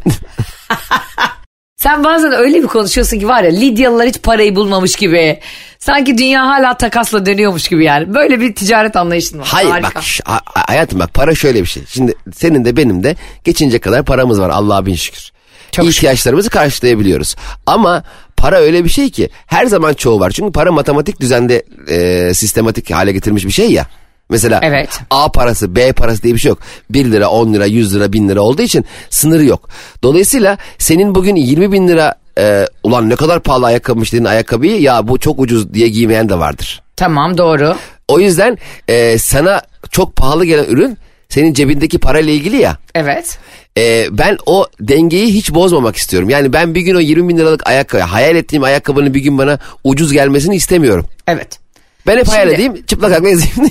Sen bazen öyle bir konuşuyorsun ki var ya Lidyalılar hiç parayı bulmamış gibi. Sanki dünya hala takasla dönüyormuş gibi yani. Böyle bir ticaret anlayışın var. Hayır Harika. bak ş- ha- hayatım bak para şöyle bir şey. Şimdi senin de benim de geçince kadar paramız var Allah'a bin şükür. Çok şükür. İhtiyaçlarımızı karşılayabiliyoruz. Ama para öyle bir şey ki her zaman çoğu var. Çünkü para matematik düzende e, sistematik hale getirilmiş bir şey ya. Mesela Evet. A parası B parası diye bir şey yok. 1 lira 10 lira 100 lira 1000 lira olduğu için sınırı yok. Dolayısıyla senin bugün 20 bin lira e, ulan ne kadar pahalı ayakkabıymış dediğin ayakkabıyı ya bu çok ucuz diye giymeyen de vardır. Tamam doğru. O yüzden e, sana çok pahalı gelen ürün senin cebindeki parayla ilgili ya. Evet. E, ben o dengeyi hiç bozmamak istiyorum. Yani ben bir gün o 20 bin liralık ayakkabı, hayal ettiğim ayakkabının bir gün bana ucuz gelmesini istemiyorum. Evet. Ben hep hayal Şimdi- edeyim çıplak ayakla gezeyim.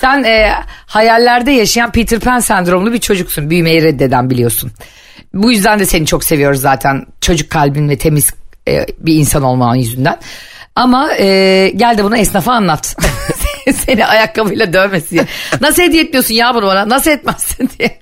Sen e, hayallerde yaşayan Peter Pan sendromlu bir çocuksun. Büyümeyi reddeden biliyorsun. Bu yüzden de seni çok seviyoruz zaten. Çocuk kalbin ve temiz e, bir insan olman yüzünden. Ama e, gel de bunu esnafa anlat. seni ayakkabıyla dövmesin diye. Nasıl hediye etmiyorsun ya bunu bana? Nasıl etmezsin diye.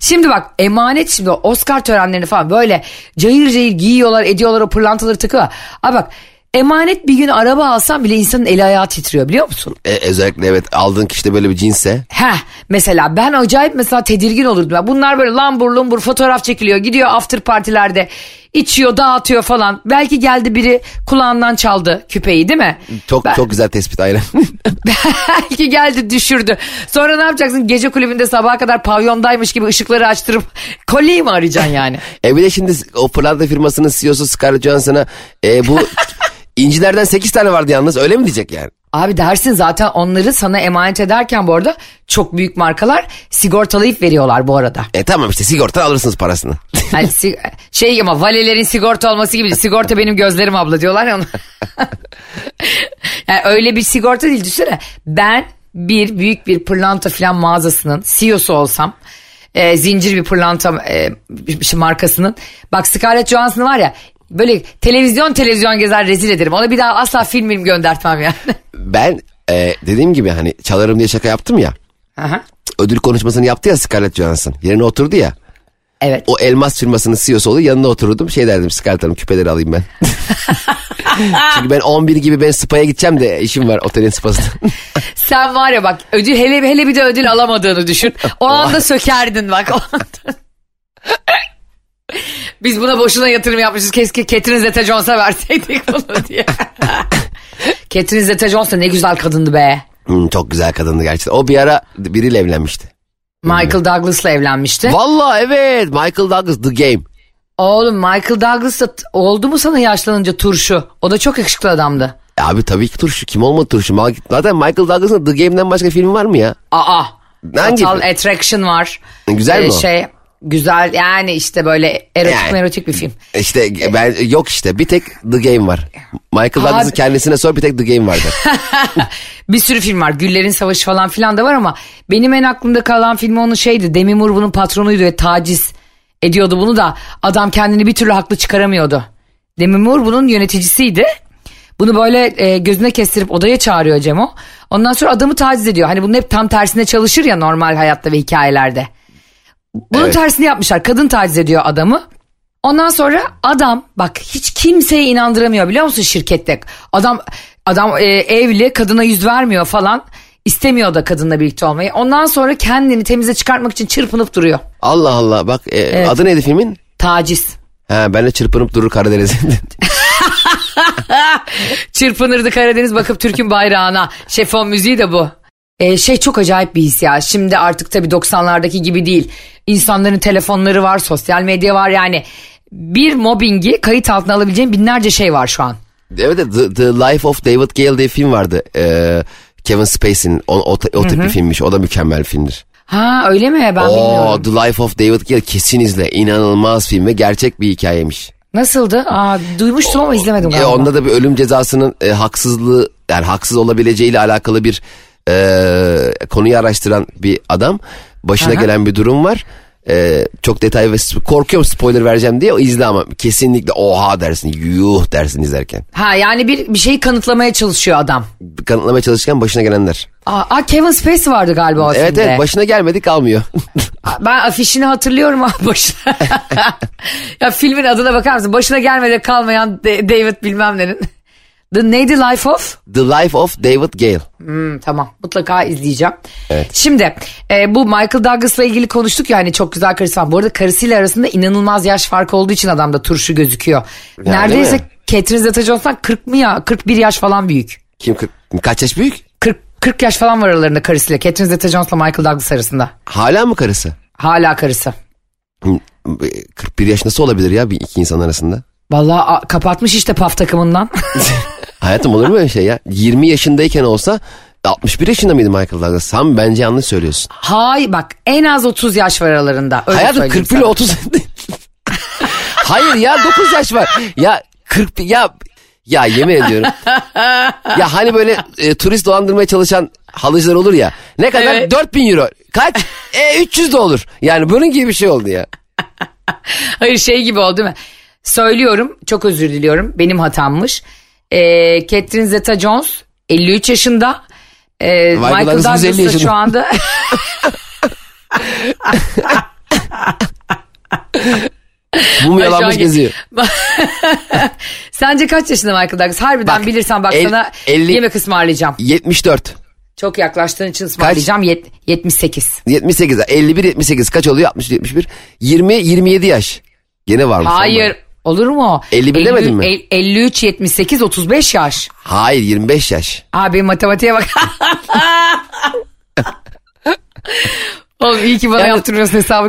Şimdi bak emanet şimdi Oscar törenlerini falan böyle cayır cayır giyiyorlar ediyorlar o pırlantaları takıyorlar. Abi bak emanet bir gün araba alsan bile insanın eli ayağı titriyor biliyor musun? e, özellikle evet aldığın kişide böyle bir cinse. Heh mesela ben acayip mesela tedirgin olurdum. Bunlar böyle lambur lumbur fotoğraf çekiliyor gidiyor after partilerde içiyor dağıtıyor falan. Belki geldi biri kulağından çaldı küpeyi değil mi? Çok Ben- çok güzel tespit aynen. Belki geldi düşürdü. Sonra ne yapacaksın gece kulübünde sabaha kadar pavyondaymış gibi ışıkları açtırıp kolyeyi mi arayacaksın yani? e bir de şimdi o pırlanta firmasının CEO'su Scarlett Johansson'a e, bu incilerden 8 tane vardı yalnız öyle mi diyecek yani? Abi dersin zaten onları sana emanet ederken bu arada çok büyük markalar sigortalayıp veriyorlar bu arada. E tamam işte sigorta alırsınız parasını. Yani şey ama valelerin sigorta olması gibi sigorta benim gözlerim abla diyorlar ya yani öyle bir sigorta değil düşünsene. Ben bir büyük bir pırlanta filan mağazasının CEO'su olsam e, zincir bir pırlanta e, şey markasının bak Scarlett Johansson var ya böyle televizyon televizyon gezer rezil ederim. Ona bir daha asla film film göndertmem yani. Ben e, dediğim gibi hani çalarım diye şaka yaptım ya. Aha. Ödül konuşmasını yaptı ya Scarlett Johansson. Yerine oturdu ya. Evet. O elmas firmasının CEO'su oldu. Yanına oturdum. Şey derdim Scarlett Hanım küpeleri alayım ben. Çünkü ben 11 gibi ben spa'ya gideceğim de işim var otelin spasında. Sen var ya bak ödül hele hele bir de ödül alamadığını düşün. O anda sökerdin bak. O anda. Biz buna boşuna yatırım yapmışız. Keşke Catherine Zeta-Jones'a verseydik bunu diye. Catherine Zeta-Jones da ne güzel kadındı be. Hmm, çok güzel kadındı gerçekten. O bir ara biriyle evlenmişti. Michael Douglas'la evlenmişti. Vallahi evet Michael Douglas The Game. Oğlum Michael Douglas da oldu mu sana yaşlanınca turşu? O da çok yakışıklı adamdı. E Abi tabii ki turşu. Kim olmadı turşu? Zaten Michael Douglas'ın The Game'den başka film var mı ya? Aa. Hangi Fatal film? Attraction var. Güzel mi o? Şey güzel yani işte böyle erotik Yani. erotik bir film. İşte ben yok işte bir tek The Game var. Michael Douglas'ın kendisine sor bir tek The Game vardı. Bir sürü film var. Güllerin Savaşı falan filan da var ama benim en aklımda kalan film onun şeydi. Demi Moore bunun patronuydu ve taciz ediyordu bunu da adam kendini bir türlü haklı çıkaramıyordu. Demi Moore bunun yöneticisiydi. Bunu böyle e, gözüne kestirip odaya çağırıyor Cemo. Ondan sonra adamı taciz ediyor. Hani bunun hep tam tersine çalışır ya normal hayatta ve hikayelerde. Bunun Evet. tersini yapmışlar. Kadın taciz ediyor adamı. Ondan sonra adam bak hiç kimseye inandıramıyor biliyor musun şirkette. Adam adam e, evli kadına yüz vermiyor falan. İstemiyor da kadınla birlikte olmayı. Ondan sonra kendini temize çıkartmak için çırpınıp duruyor. Allah Allah bak e, adı neydi filmin? Taciz. Ha ben de çırpınıp durur Karadeniz'in. Çırpınırdı Karadeniz bakıp Türk'ün bayrağına. Şefon müziği de bu. Ee, şey çok acayip bir his ya. Şimdi artık tabii 90'lardaki gibi değil. İnsanların telefonları var, sosyal medya var yani. Bir mobbingi kayıt altına alabileceğin binlerce şey var şu an. evet The, The Life of David Gale diye film vardı. Ee, Kevin Spacey'nin o, o, o tip bir filmmiş. O da mükemmel filmdir. Ha öyle mi? Ben Oo, bilmiyorum. The Life of David Gale kesin izle. İnanılmaz film ve gerçek bir hikayeymiş. Nasıldı? Aa, duymuştum ama izlemedim E, galiba. onda da bir ölüm cezasının e, haksızlığı yani haksız olabileceğiyle alakalı bir e, konuyu araştıran bir adam. Başına Aha. gelen bir durum var. Ee, çok detay ve korkuyorum spoiler vereceğim diye izle ama kesinlikle oha dersin yuh dersin izlerken. Ha yani bir, bir şeyi kanıtlamaya çalışıyor adam. Kanıtlamaya çalışırken başına gelenler. Aa, aa, Kevin Spacey vardı galiba o Evet filmde. evet başına gelmedi kalmıyor. Ben afişini hatırlıyorum ama başına. ya filmin adına bakar mısın? Başına gelmede kalmayan David bilmem nenin. The neydi Life of? The Life of David Gale. Hmm, tamam mutlaka izleyeceğim. Şimdi e, bu Michael Douglas'la ilgili konuştuk ya hani çok güzel karısı var. Bu arada karısıyla arasında inanılmaz yaş farkı olduğu için adamda turşu gözüküyor. değil Neredeyse? Catherine Zeta-Jones'tan 40 mı ya 41 yaş falan büyük. Kim kırk- kaç yaş büyük? 40, 40 yaş falan var aralarında karısıyla. Catherine Zeta-Jones'la Michael Douglas arasında. Hala mı karısı? Hala karısı. Hı, 41 yaş nasıl olabilir ya bir iki insan arasında? Vallahi kapatmış işte PAF takımından. Hayatım olur mu öyle şey ya? 20 yaşındayken olsa 61 yaşında mıydı Michael Douglas? Sen bence yanlış söylüyorsun. Hay bak en az 30 yaş var aralarında. Öyle Hayatım söyleyeyim 41 ile sana. 30. Hayır ya 9 yaş var. Ya 40 ya ya yemin ediyorum. ya hani böyle e, turist dolandırmaya çalışan halıcılar olur ya. Ne kadar? Evet. 4000 euro. Kaç? E 300 de olur. Yani bunun gibi bir şey oldu ya. Hayır şey gibi oldu değil mi? Söylüyorum çok özür diliyorum benim hatammış. Ee, Catherine Zeta-Jones 53 yaşında. Ee, Michael, Douglas Douglas 150 da şu anda Mum yalanmış an- geziyor. Sence kaç yaşında Michael Douglas? Harbiden Bak, bilirsen bak el- sana elli- yemek ısmarlayacağım. 74. Çok yaklaştığın için ısmarlayacağım. Yet- 78. 78. 51 78 kaç oluyor? 60 71. 20 27 yaş. Gene varmış. Hayır. Olur mu? 50 bilemedin mi? el- 53, 78, 35 yaş. Hayır 25 yaş. Abi matematiğe bak. Oğlum iyi ki bana Yani- yaptırmıyorsun hesabı.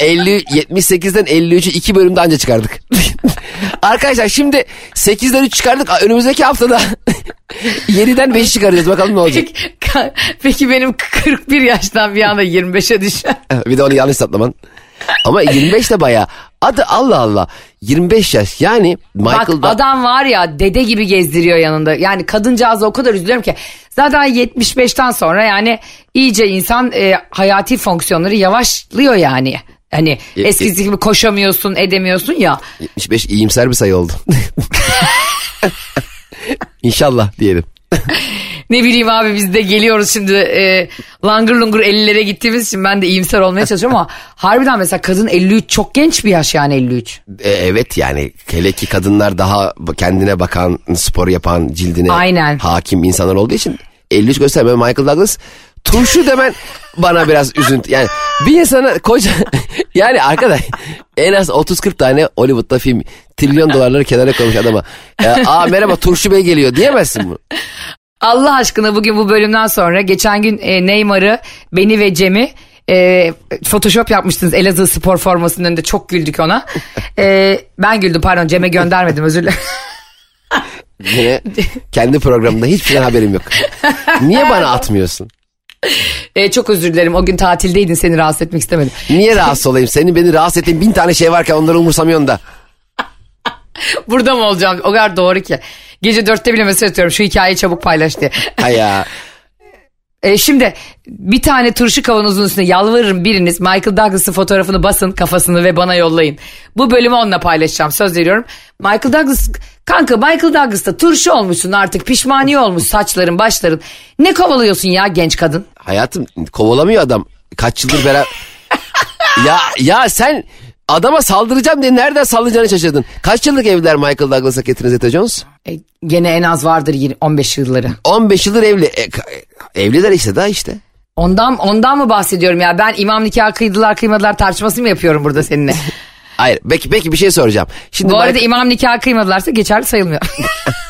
50 78'den 53'ü iki bölümde anca çıkardık. Arkadaşlar şimdi 8'den 3 çıkardık. Önümüzdeki haftada 7'den 5 çıkaracağız. Bakalım ne olacak. Peki, peki benim 41 yaştan bir anda 25'e düşer. bir de onu yanlış satlaman. Ama 25 de baya. Adı Allah Allah. 25 yaş. Yani Bak Michael da... adam var ya dede gibi gezdiriyor yanında. Yani kadıncağıza o kadar üzülüyorum ki. Zaten 75'ten sonra yani iyice insan e, hayati fonksiyonları yavaşlıyor yani. Hani E- eskisi gibi koşamıyorsun edemiyorsun ya. 75 iyimser bir sayı oldu. İnşallah diyelim. Ne bileyim abi biz de geliyoruz şimdi e, langır lungur 50'lere gittiğimiz için ben de iyimser olmaya çalışıyorum ama harbiden mesela kadın 53 çok genç bir yaş yani 53. E, evet yani hele ki kadınlar daha kendine bakan, spor yapan, cildine Aynen. hakim insanlar olduğu için 53 göstermiyor. Michael Douglas turşu demen bana biraz üzüntü. Yani bir insana koca yani arkadaş en az 30-40 tane Hollywood'da film trilyon dolarları kenara koymuş adama. Ya, Aa merhaba turşu bey geliyor diyemezsin bu. Allah aşkına bugün bu bölümden sonra geçen gün e, Neymar'ı beni ve Cem'i e, Photoshop yapmıştınız Elazığ spor formasının önünde çok güldük ona. E, ben güldüm pardon Cem'e göndermedim özür dilerim. Yine kendi programında hiçbir haberim yok. Niye bana atmıyorsun? E, çok özür dilerim o gün tatildeydin seni rahatsız etmek istemedim. Niye rahatsız olayım? Senin beni rahatsız ettiğin bin tane şey varken onları umursamıyorsun da. Burada mı olacağım o kadar doğru ki. Gece dörtte bile mesaj atıyorum şu hikayeyi çabuk paylaş diye. Hay ya. E, şimdi bir tane turşu kavanozun üstüne yalvarırım biriniz Michael Douglas'ın fotoğrafını basın kafasını ve bana yollayın. Bu bölümü onunla paylaşacağım söz veriyorum. Michael Douglas kanka Michael Douglas'ta turşu olmuşsun artık pişmaniye olmuş saçların başların. Ne kovalıyorsun ya genç kadın? Hayatım kovalamıyor adam. Kaç yıldır beraber... ya ya sen adama saldıracağım diye nereden saldıracağını şaşırdın. Kaç yıllık evliler Michael Douglas'a Catherine Zeta-Jones? E, gene en az vardır 20 15 yılları. 15 yıldır evli. E, ka- evliler işte daha işte. Ondan ondan mı bahsediyorum ya? Ben imam nikahı kıydılar kıymadılar tartışması mı yapıyorum burada seninle? Hayır peki, peki bir şey soracağım. Şimdi Bu arada Michael, imam nikahı kıymadılarsa geçerli sayılmıyor.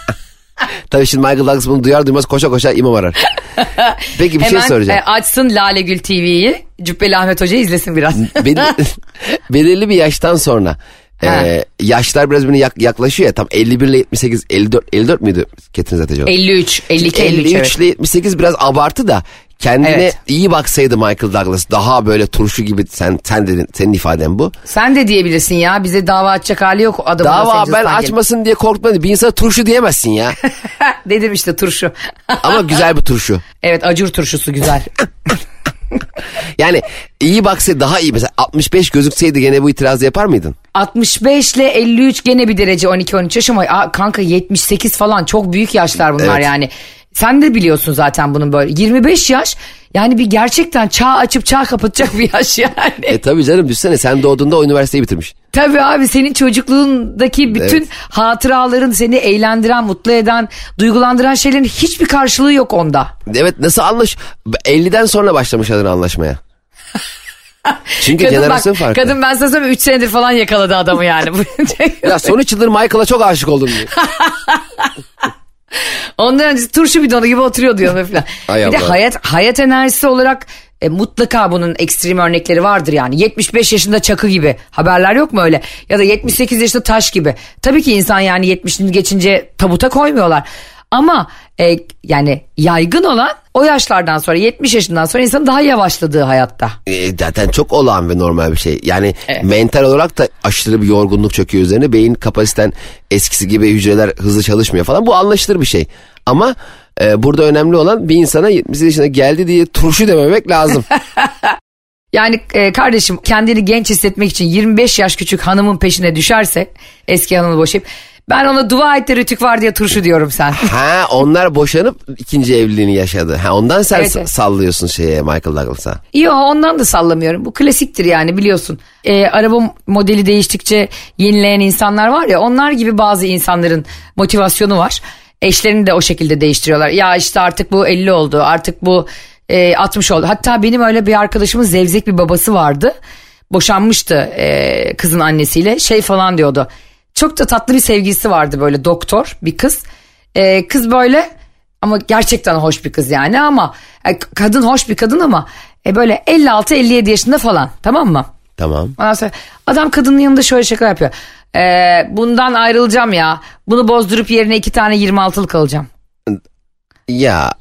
tabii şimdi Michael Douglas bunu duyar duymaz koşa koşa imam arar. Peki bir şey Hemen soracağım. e, açsın Lale Gül TV'yi. Cübbeli Ahmet Hoca izlesin biraz. Bel- belirli bir yaştan sonra Ha. e, yaşlar biraz birbirine yak- yaklaşıyor ya tam 51 ile 78 54 54 müydü Catherine Zeta-Jones? 53, 52, 53, 53 evet. ile 78 biraz abartı da kendine Evet. iyi baksaydı Michael Douglas daha böyle turşu gibi sen sen dedin senin ifaden bu. Sen de diyebilirsin ya bize dava açacak hali yok adamın Dava ben gelip. açmasın diye korkmadım. Bir insana turşu diyemezsin ya. Dedim işte turşu. Ama güzel bir turşu. evet acur turşusu güzel. yani iyi baksa daha iyi. Mesela 65 gözükseydi gene bu itirazı yapar mıydın? 65 ile 53 gene bir derece 12-13 yaş ama kanka 78 falan çok büyük yaşlar bunlar Evet. yani. Sen de biliyorsun zaten bunun böyle 25 yaş yani bir gerçekten çağ açıp çağ kapatacak bir yaş yani. E tabii canım düşsene sen doğduğunda o üniversiteyi bitirmiş. Tabii abi senin çocukluğundaki bütün Evet. hatıraların seni eğlendiren, mutlu eden, duygulandıran şeylerin hiçbir karşılığı yok onda. Evet nasıl anlaş... 50'den sonra başlamış adını anlaşmaya. Çünkü Kadın jenerasyon bak, farkı. kadın ben sana söyleyeyim 3 senedir falan yakaladı adamı yani. Ya son 3 yıldır Michael'a çok aşık oldum diye. Ondan önce turşu bidonu gibi oturuyor diyor falan. Ay bir de hayat hayat enerjisi olarak e, mutlaka bunun ekstrem örnekleri vardır yani. 75 yaşında çakı gibi haberler yok mu öyle? Ya da 78 yaşında taş gibi. Tabii ki insan yani 70'ini geçince tabuta koymuyorlar. Ama e, yani yaygın olan o yaşlardan sonra 70 yaşından sonra insanın daha yavaşladığı hayatta. E, zaten çok olağan ve normal bir şey. Yani mental olarak da aşırı bir yorgunluk çöküyor üzerine. Beyin kapasiten eskisi gibi hücreler hızlı çalışmıyor falan. Bu anlaşılır bir şey. Ama e, burada önemli olan bir insana 70 yaşına geldi diye turşu dememek lazım. Yani e, kardeşim kendini genç hissetmek için 25 yaş küçük hanımın peşine düşerse eski hanımı boşayıp ben ona dua et de rütük var diye turşu diyorum sen. ha onlar boşanıp ikinci evliliğini yaşadı. Ha ondan sen Evet, evet. sallıyorsun şeye Michael Douglas'a. Yok ondan da sallamıyorum. Bu klasiktir yani biliyorsun. Ee, araba modeli değiştikçe yenileyen insanlar var ya onlar gibi bazı insanların motivasyonu var. Eşlerini de o şekilde değiştiriyorlar. Ya işte artık bu 50 oldu artık bu e, 60 oldu. Hatta benim öyle bir arkadaşımın zevzek bir babası vardı. Boşanmıştı e, kızın annesiyle şey falan diyordu. Çok da tatlı bir sevgilisi vardı böyle doktor bir kız. E, kız böyle ama gerçekten hoş bir kız yani ama e, kadın hoş bir kadın ama e, böyle 56-57 yaşında falan tamam mı? Tamam. Ondan sonra adam kadının yanında şöyle şaka yapıyor. E, bundan ayrılacağım ya. Bunu bozdurup yerine iki tane 26'lık alacağım. Ya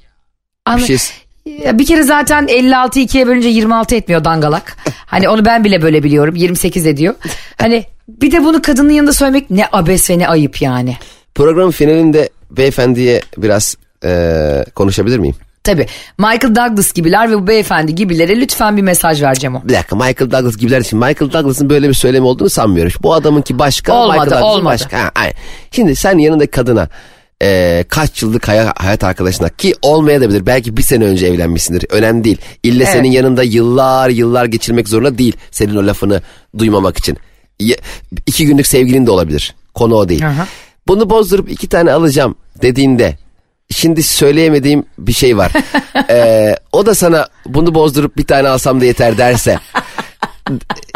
Anla- bir şey Ya bir kere zaten 56 ikiye bölünce 26 etmiyor dangalak. Hani onu ben bile böyle biliyorum. 28 ediyor. Hani bir de bunu kadının yanında söylemek ne abes ve ne ayıp yani. programın finalinde beyefendiye biraz e, konuşabilir miyim? Tabii Michael Douglas gibiler ve bu beyefendi gibilere lütfen bir mesaj ver Cemo. Bir dakika Michael Douglas gibiler için Michael Douglas'ın böyle bir söylemi olduğunu sanmıyorum. Bu adamınki başka Olmadı, Michael Douglas'ın olmadı. başka. Ha, aynen. Şimdi sen yanındaki kadına e, kaç yıllık haya- hayat arkadaşına ki olmayabilir belki bir sene önce evlenmişsindir önemli değil. İlle Evet. senin yanında yıllar yıllar geçirmek zorunda değil senin o lafını duymamak için. İki günlük sevgilin de olabilir konu o değil. Aha. Bunu bozdurup iki tane alacağım dediğinde şimdi söyleyemediğim bir şey var. Ee, o da sana bunu bozdurup bir tane alsam da yeter derse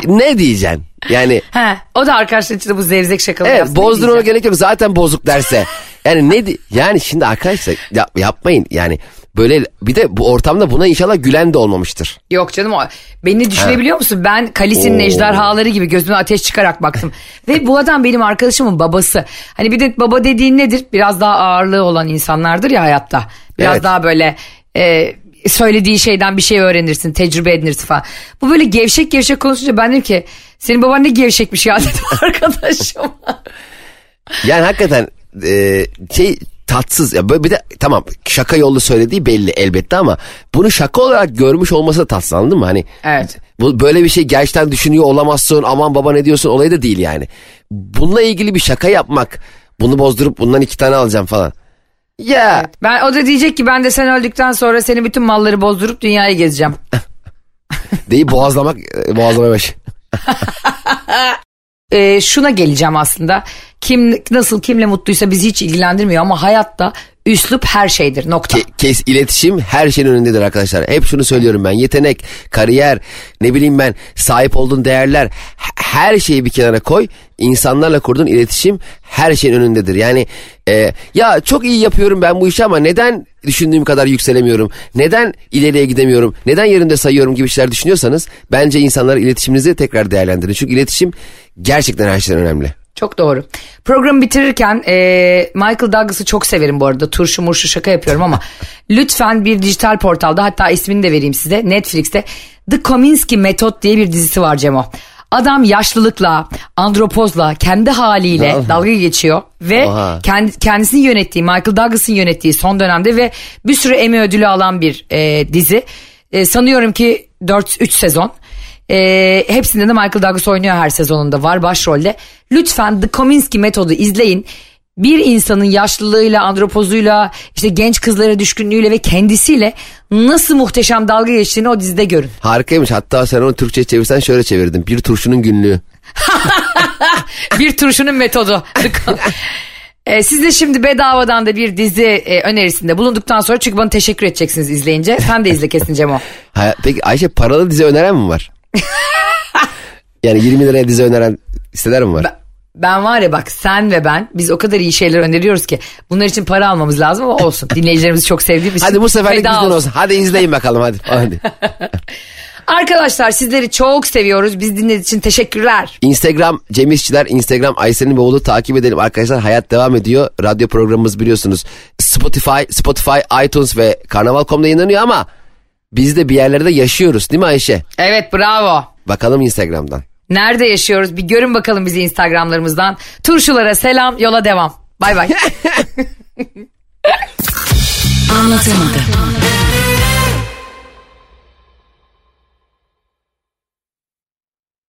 ne diyeceksin? Yani He, o da arkadaşlar içinde bu zevzek şakaları evet diyeceğim? gerek yok zaten bozuk derse. Yani ne yani şimdi arkadaşlar ya- yapmayın yani böyle bir de bu ortamda buna inşallah gülen de olmamıştır. Yok canım o. Beni düşünebiliyor musun? Ben Kalisin'in Oo. ejderhaları gibi gözüme ateş çıkarak baktım. Ve bu adam benim arkadaşımın babası. Hani bir de baba dediğin nedir? Biraz daha ağırlığı olan insanlardır ya hayatta. Biraz Evet. daha böyle e, söylediği şeyden bir şey öğrenirsin, tecrübe edinirsin falan. Bu böyle gevşek gevşek konuşunca ben dedim ki senin baban ne gevşekmiş ya dedim arkadaşım. Yani hakikaten e, şey tatsız ya böyle bir de tamam şaka yollu söylediği belli elbette ama bunu şaka olarak görmüş olması da tatsız anladın mı? Hani Evet. bu böyle bir şey gerçekten düşünüyor olamazsın aman baba ne diyorsun olayı da değil yani. Bununla ilgili bir şaka yapmak bunu bozdurup bundan iki tane alacağım falan. Ya Ben o da diyecek ki ben de sen öldükten sonra senin bütün malları bozdurup dünyayı gezeceğim. deyip boğazlamak e, boğazlama başı. e, şuna geleceğim aslında. Kim nasıl kimle mutluysa bizi hiç ilgilendirmiyor ama hayatta üslup her şeydir nokta. Ke- kes iletişim her şeyin önündedir arkadaşlar. Hep şunu söylüyorum ben. Yetenek, kariyer, ne bileyim ben sahip olduğun değerler her şeyi bir kenara koy. İnsanlarla kurduğun iletişim her şeyin önündedir. Yani e, ya çok iyi yapıyorum ben bu işi ama neden düşündüğüm kadar yükselemiyorum? Neden ileriye gidemiyorum? Neden yerimde sayıyorum gibi şeyler düşünüyorsanız bence insanlar iletişiminizi tekrar değerlendirin. Çünkü iletişim gerçekten her şeyden önemli. Çok doğru. Programı bitirirken e, Michael Douglas'ı çok severim bu arada. Turşu murşu şaka yapıyorum ama lütfen bir dijital portalda hatta ismini de vereyim size. Netflix'te The Kominsky Method diye bir dizisi var Cemo. Adam yaşlılıkla, andropozla, kendi haliyle dalga geçiyor ve Oha. kendi, kendisinin yönettiği, Michael Douglas'ın yönettiği son dönemde ve bir sürü Emmy ödülü alan bir e, dizi. E, sanıyorum ki 4-3 sezon. Ee, hepsinde de Michael Douglas oynuyor her sezonunda var başrolde. Lütfen The Kominsky metodu izleyin. Bir insanın yaşlılığıyla, andropozuyla, işte genç kızlara düşkünlüğüyle ve kendisiyle nasıl muhteşem dalga geçtiğini o dizide görün. Harikaymış. Hatta sen onu Türkçe çevirsen şöyle çevirdin. Bir turşunun günlüğü. bir turşunun metodu. Ee, siz de şimdi bedavadan da bir dizi e, önerisinde bulunduktan sonra çünkü bana teşekkür edeceksiniz izleyince. Sen de izle kesin Cemo. Peki Ayşe paralı dizi öneren mi var? Yani 20 liraya dizi öneren siteler mi var? Ben, ben var ya bak sen ve ben biz o kadar iyi şeyler öneriyoruz ki bunlar için para almamız lazım ama olsun. Dinleyicilerimizi çok sevdiğimiz Hadi bu seferlik bizden olsun. Hadi izleyin bakalım hadi. hadi. Arkadaşlar sizleri çok seviyoruz. Biz dinlediğiniz için teşekkürler. Instagram Cem İşçiler, Instagram Ayşe'nin oğlu takip edelim. Arkadaşlar hayat devam ediyor. Radyo programımız biliyorsunuz. Spotify, Spotify, iTunes ve Karnaval.com'da yayınlanıyor ama biz de bir yerlerde yaşıyoruz değil mi Ayşe? Evet bravo. Bakalım Instagram'dan. Nerede yaşıyoruz? Bir görün bakalım bizi Instagramlarımızdan. Turşulara selam, yola devam. Bay bay. Anlatamadım.